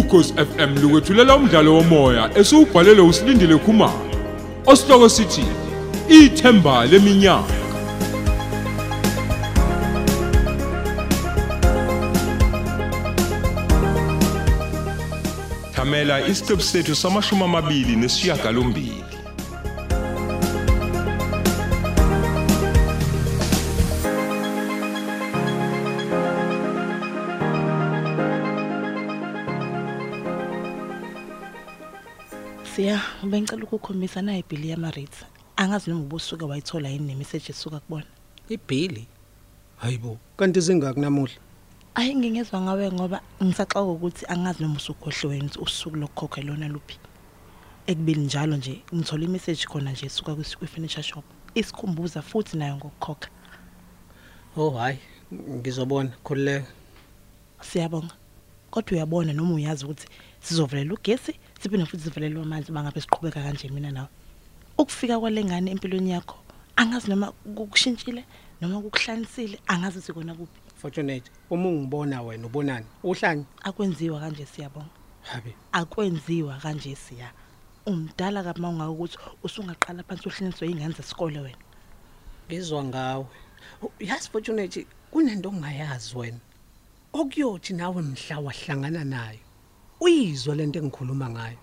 ukhosi FM lukwethulela umdlalo womoya esiubhalelwe usilindile Khumalo. Osihloko sithi ithemba leminyaka. Thamela isiqebu sethu samashumi amabili nesishiyagalombili Siya, bengicela ukukhombisa na ibhili yama rates. Angazi noma ubusuke wayithola yini nemessage esuka kubona. ibhili hayibo kanti zingaki namuhla Ayi ngingezwe ngawe ngoba ngisaxoxa ukuthi angazi noma usukhohle wena ukuthi usuku lokukhokha lona luphi. Ekubili njalo nje ngithola imessage khona nje esuka kwi furniture shop. Isikhumbuza futhi nayo ngokukhokha. oh hayi ngizobona khulileka Siyabonga. Kodwa uyabona noma uyazi ukuthi sizovelela ugesi siphinde futhi sivelelwe amanzi bangabe siqhubeka kanje mina nawe. Ukufika kwalengane empilweni yakho angazi noma kukushintshile noma kukuhlanisile angazi sikona kuphi. fortunate uma ungibona wena ubonani uhlanye Akwenziwa kanje siyabonga. habi Akwenziwa kanje siya. Umdala kabi mawungaka ukuthi usungaqala phansi uhliniswe ingane zesikole wena. ngizwa ngawe yazi fortunate kunento ongayazi wena okuyothi nawe mhla wahlangana nayo uyizwa lento engikhuluma ngayo.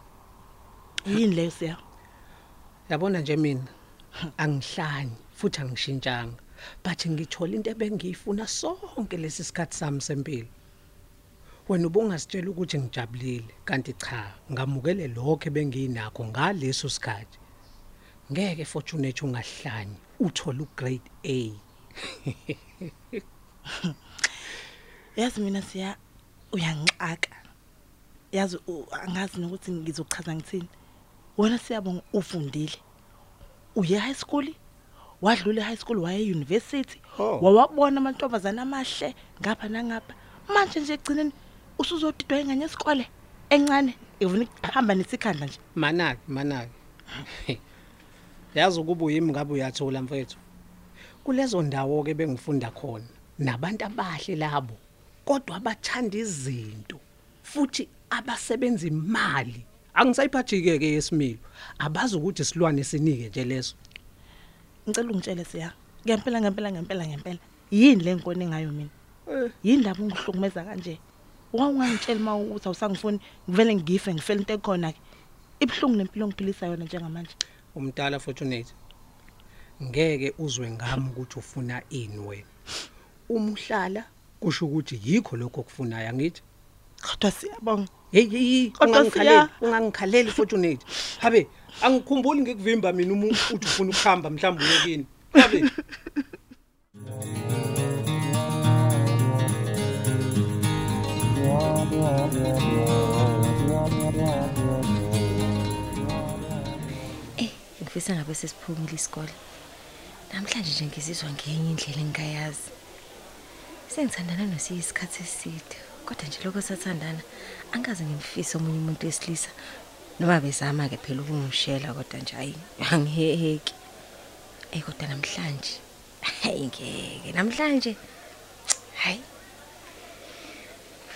Yini leyo siya? yabona nje mina angihlanyi futhi angishintshanga but ngithola into ebengiyifuna sonke lesi sikhathi sami sempilo. Wena ubungasitshela ukuthi ngijabulile kanti cha ngamukele lokho ebengiyinakho ngaleso sikhathi. Ngeke fortunate ungahlanyi uthola ugrade A. Yazi mina siya uyangixaka. Yazi u- angazi nokuthi ngizochaza ngithini. Wena siyabonga ufundile. Uye high school? Wadlula high school waye university? Oh. Wawabona amantombazana amahle ngapha nangapha. Manje nje egcineni usuzodidwa ingane yesikole encane ivuna ukuhamba nesikhandla nje. manaki manaki yazi ukuba uyimi ngabe uyathola mfethu kulezo ndawo ke bengifunda khona nabantu abahle labo kodwa abathanda izinto futhi abasebenza imali angisayiphathike ke yesimilo abazi ukuthi silwane sinike nje leso Ngicela ungitshele siya. Ngempela ngempela ngempela ngempela. Yini le nkone ngayo mina? Yini lapho ngihlukumeza kanje? Wawungangitshela uma uthi awusangifuni ngivele ngife ngifela into ekhona ke. Ibhlungu lempilo ngiphilisa yona njengamanje. umdala fortunate ngeke uzwe ngami ukuthi ufuna ini wena uma uhlala kusho ukuthi yikho lokho okufunayo angithi Kodwa siyabonga. hey hey Kodwa ungangikhaleli siya- ungangikhaleli fortunate habe angikhumbuli ngikuvimba mina uma uthi ufuna ukuhamba mhlawumbe uyekini habe Eh, ngifisa ngabe sesiphumile isikole. Namhlanje nje ngizizwa ngenye indlela engikayazi. Sengithandana nosiyi isikhathi eside, kodwa nje lokho sathandana angaze ngimfise omunye umuntu wesilisa. Noma bezama ke phela ukungishela kodwa nje hayi angiheheki. Eh kodwa namhlanje hayi ngeke namhlanje hayi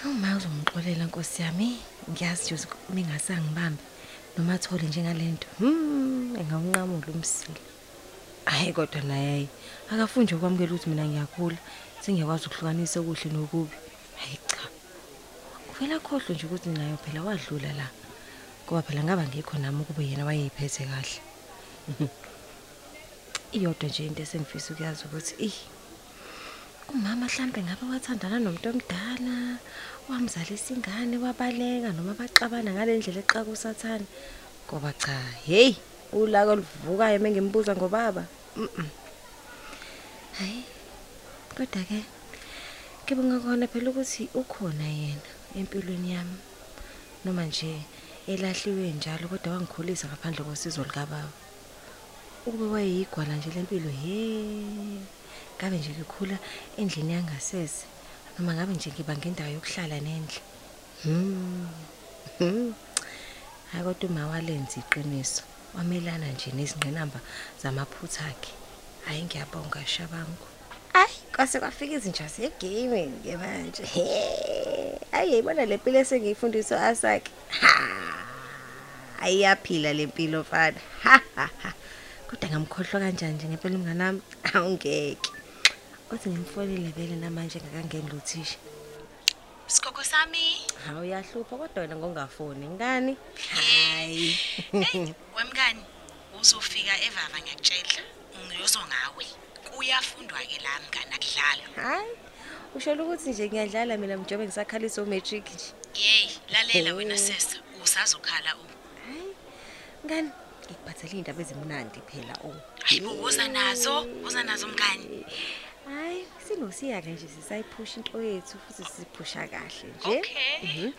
Uma uzongixolela Nkosi yami, ngiyazi nje mingasangibambi noma athole njengalento. Hmm, engawunqamula umsila. Hayi kodwa naye akafunde ukwamukela ukuthi mina ngiyakhula, sengiyakwazi ukuhlukanisa okuhle nokubi. Hayi cha. Uvela khohlwe nje ukuthi nayo phela wadlula la. Ngoba phela ngaba ngikho nami ukube yena wayeyiphethe kahle. Iyodwa nje into esengifisa ukuyazi ukuthi ih umama mhlambe ngabe wathandana nomuntu omdala wamzalisa ingane wabaleka noma baxabana ngalendlela eqaka usathana ngoba cha hey ulaka oluvukayo mengimbuza ngobaba mhm hayi kodwa ke ngibonga khona phela ukuthi ukhona yena empilweni yami. Noma nje elahliwe njalo kodwa wangikhulisa ngaphandle kosizo likababa. Ukube wayeyigwala nje lempilo he ngabe nje ngikhula endlini yangasese noma ngabe nje ngiba ngendawo yokuhlala nendle. Hmm Hmm. hayi kodwa uma walenza iqiniso wamelana nje nezingqinamba zamaphutha akhe. Hayi ngiyabonga shabangu. Kwase kwafika izinja zegame ke manje hayi yayibona le mpilo esengiyifundiswa asakhe ha. Ayiyaphila le mpilo mfana. Ha, ha, ha. kodwa ngamkhohlwa kanjani nje ngempela umngane wami? Awungeke. Othi ngimfonile vele namanje ngakangeni luthisha. Sikhokho sami. hawu uyahlupha kodwa wena ngongafoni ngani hayi. Hey, wemngani uzofika evava ngiyakutshela. Ngiyozwa ngawe. Kuyafundwa ke la mngani akudlalwa. hayi usho ukuthi nje ngiyadlala mina mjobe ngisakhalisa umatric nje Yey, lalela wena sesa. Usazokhala u. hayi ngani ngikuphathele iy'ndaba ezimnandi phela o Hayibo woza nazo, woza nazo mngani. hayi sinosiya-ke nje sisayiphusha into yethu futhi siphusha kahle nje Okay. Mhm.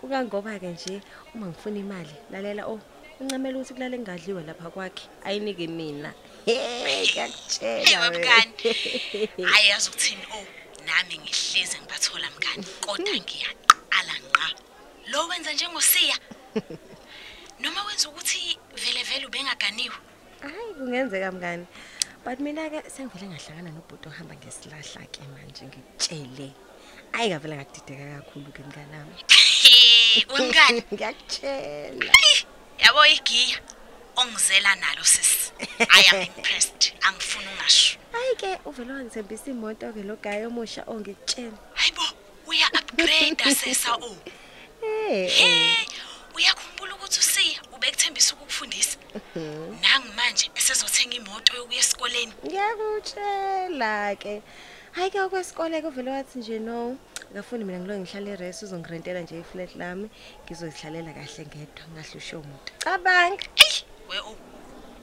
kukangoba-ke nje uma ngifuna imali lalela o uncamela ukuthi kulale kungadliwe lapha kwakhe ayinike mina he Hey ngiyakutshela wena. wemngani. Hayi yazi ukuthini oh, nami ngihleze ngibathola mngani. Kodwa ngiyaqala ngqa. Lo wenza njengosiya. Noma wenza ukuthi vele vele ubengaganiwe. hayi kungenzeka mngani but mina-ke sengivele ngahlangana nobhuti ohamba ngesilahla-ke manje ngikutshele ayi ngavele ngakudideka kakhulu-ke mnganami Hey, wemngani. ngiyakutshela Ayi, yabo igiya ongizela nalo sis. I am impressed. Angifuni ungasho. hayi-ke uvele wangithembisa imoto-ke lo gayi omusha ongikutshela Hayibo, uya upgrade sesa o. hey Hey, uyakhumbula ukuthi usiya ubekuthembisa ukukufundisa. Nangi manje esezothenga imoto yokuya esikoleni. ngiyakutshela-ke hayi-ke okwesikole-ke uvele wathi nje no akafuni mina ngilo ngihlale res uzongirentela nje iflat lami ngizozihlalela kahle ngedwa ngahlushe umuntu cabanga Ey, we.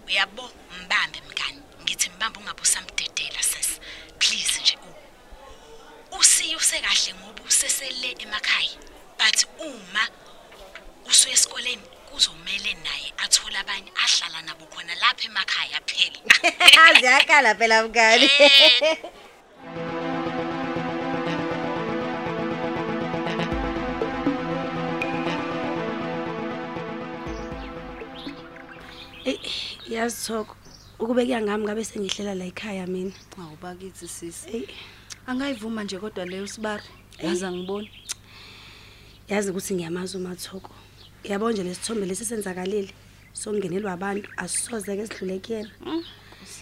Uyabo mbambe mngani. Ngithi mbambe ungabe usamdedela sis. Please nje o. Usiya usekahle ngoba usesele emakhaya. But uma usuya esikoleni kuzomela naye athola abanye ahlala nabo khona lapha emakhaya phela. ziyakala phela mngani yazi Thoko, ukube kuyangami ngabe sengihlela la ekhaya mina. Awubakithi sisi. Ey, Angayivuma nje kodwa leyo sibari. Yazi angiboni. yazi ukuthi ngiyamazi uMathoko. Yabo nje lesithombe lesisenzakalile. Songenelwa abantu asisoze ke sidlule kuyena.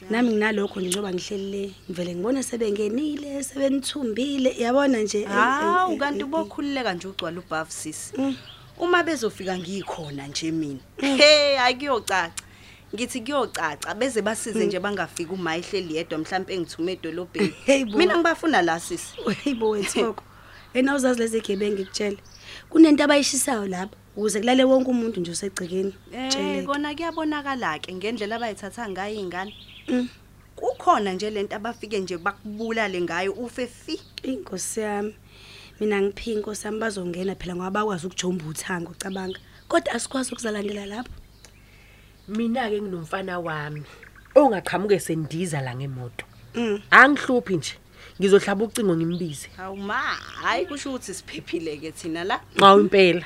Nami nginalokho nje njoba ngihlelile ngivele ngibone sebengenile sebenithumbile yabona nje ey, ey, Hawu ey, kanti ey, bokhululeka nje ugcwala ubhavu sisi. Mm. Uma bezofika ngikhona nje mina. Hey akuyocaca. Ngithi kuyocaca beze basize nje bangafika uma ihleli yedwa mhlawumbe engithume edolobheni. Hey, bo. Mina ngibafuna la sisi. Hayibo wethoko. Ena uzazi lezi gebe ngikutshela. Kunento abayishisayo lapha ukuze kulale wonke umuntu nje usegcekeni. Eh Tsheleke. kona kuyabonakala ke ngendlela abayithatha ngayo izingane. Mm. Kukhona nje lento abafike nje bakubulale ngayo ufe fi. Inkosi yami. Mina ngiphi inkosi yami bazongena phela ngoba bakwazi ukujomba uthanga ucabanga. Kodwa asikwazi ukuzalandela lapho. Mina ke nginomfana wami ongaqhamuke sendiza la ngemoto Mm. angihluphi nje ngizohlaba ucingo ngimbize Hawu ma, hayi kusho ukuthi siphephile ke thina la. nxa impela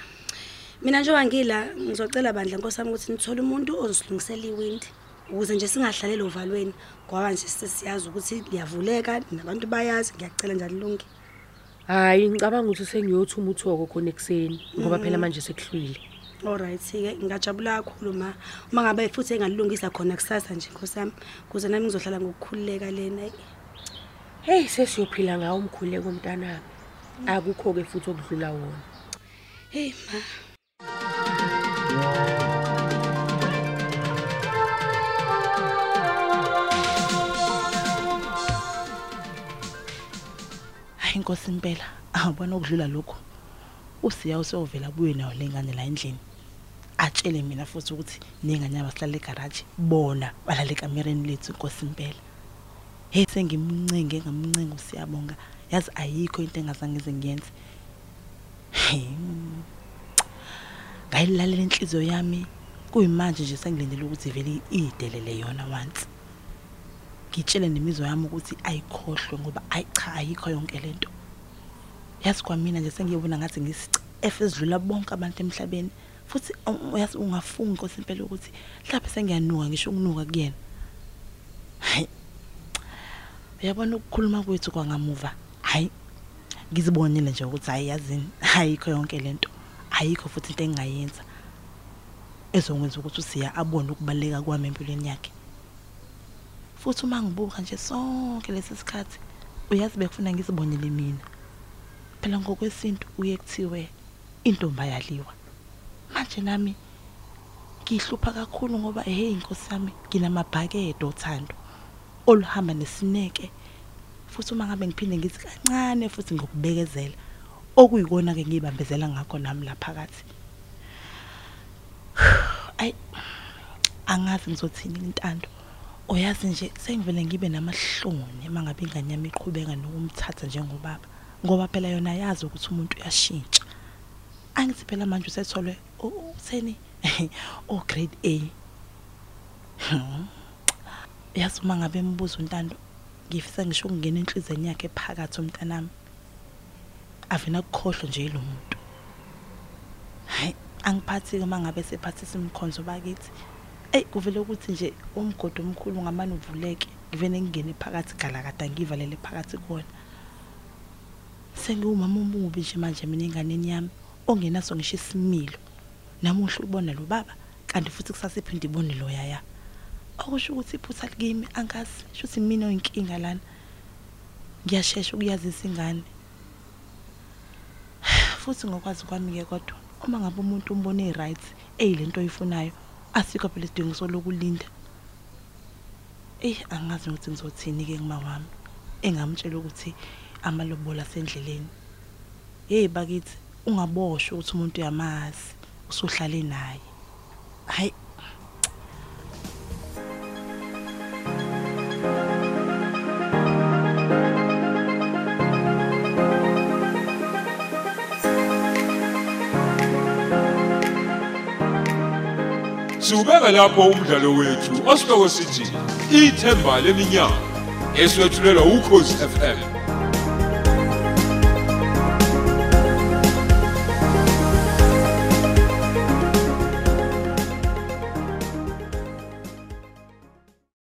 Mina njengoba ngila ngizocela bandla inkosi yami ukuthi nithole umuntu ozosilungisela iwindi ukuze nje singahlaleli ovalweni ngoba nje sesiyazi ukuthi liyavuleka nabantu bayazi ngiyacela njalo lungi. hayi ngicabanga ukuthi sengiyothuma uthoko khona ekuseni ngoba phela manje sekuhlwile Alright ke ngingajabula kakhulu ma. Uma ngabe futhi engalungisa khona kusasa nje inkosi yami kuze nami ngizohlala ngokukhululeka lena. hey sesiyophila ngawo umkhuleko umntanami akukho ke futhi okudlula wona. Hey ma. Hayi inkosi impela awubona okudlula lokho usiya usovela buye nayo lengane la endlini. Atshele mina futhi ukuthi nengane yabo sihlala egarage bona balala ekamereni lethu inkosi impela hey sengimncenge ngamncenga usiyabonga. Yazi ayikho into engazange ngize ngiyenze. Hey, mm. ngayilalela inhliziyo yami. Kuyimanje nje sengilindele ukuthi vele idelele yona once. Ngitshele nemizwa yami ukuthi ayikhohlwe ngoba ayi cha ayikho yonke lento yazi kwamina nje sengiyobona ngathi ngisici efezidlula bonke abantu emhlabeni. Futhi um, yazi ungafunga inkosi impela ukuthi mhlawumbe sengiyanuka ngisho ukunuka kuyena. Hayi. Uyabona ukukhuluma kwethu kwangamuva? Hayi. Ngizibonile nje ukuthi hayi yazini ayikho yonke lento ayikho futhi into engingayenza ezokwenza ukuthi usiya abone ukubaleka kwami empilweni yakhe. Futhi uma ngibuka nje sonke lesi sikhathi uyazi bekufuna ngizibonele mina. Phela ngokwesintu uye kuthiwe intombi ayaliwa manje nami ngihlupha kakhulu ngoba hey inkosi yami nginamabhakede othando oluhamba nesineke. Futhi uma ngabe ngiphinde ngithi kancane futhi ngokubekezela okuyikona ke ngibambezela ngakho nami la phakathi. Ay angazi ngizothini intando. Uyazi nje sengivele ngibe namahloni mangabe ingane yami iqhubeka nokumthatha njengobaba ngoba phela yona yazi ukuthi umuntu uyashintsha. Angithi phela manje usetholwe utheni o grade A. Yazi uma ngabe embuza untando ngifisa ngisho ukungena enhlizweni yakhe phakathi umntanami. Avena ukukhohlwa nje lo muntu. Hayi angiphathi ke mangabe sephathisa imkhonzo bakithi. Ey kuvele ukuthi nje umgodi omkhulu ngamane uvuleke ngivene ngingene phakathi galakada ngivalele phakathi kuona sengiwumama omubi nje manje mina enganeni yami. Ongenaso ngisho isimilo. Namuhla ubona lo baba kanti futhi kusasa iphinde ibone lo yaya? Okusho ukuthi iphutha likimi angazi shuthi mina oyinkinga lana. Ngiyashesha ukuyazisa ingane. Futhi ngokwazi kwami ke kodwa uma ngabe umuntu umbone right eyilento oyifunayo asikho phela isidingo solokulinda. Eh angazi ukuthi ngizothini ke ngima wami engamtshela ukuthi amalobola sendleleni hey bakithi. Ungaboshwe ukuthi umuntu uyamazi usuhlale naye. Hayi. Siubeka lapho umdlalo wethu osihloko sithi ithemba leminyaka eswetshulelwa ukhozi FM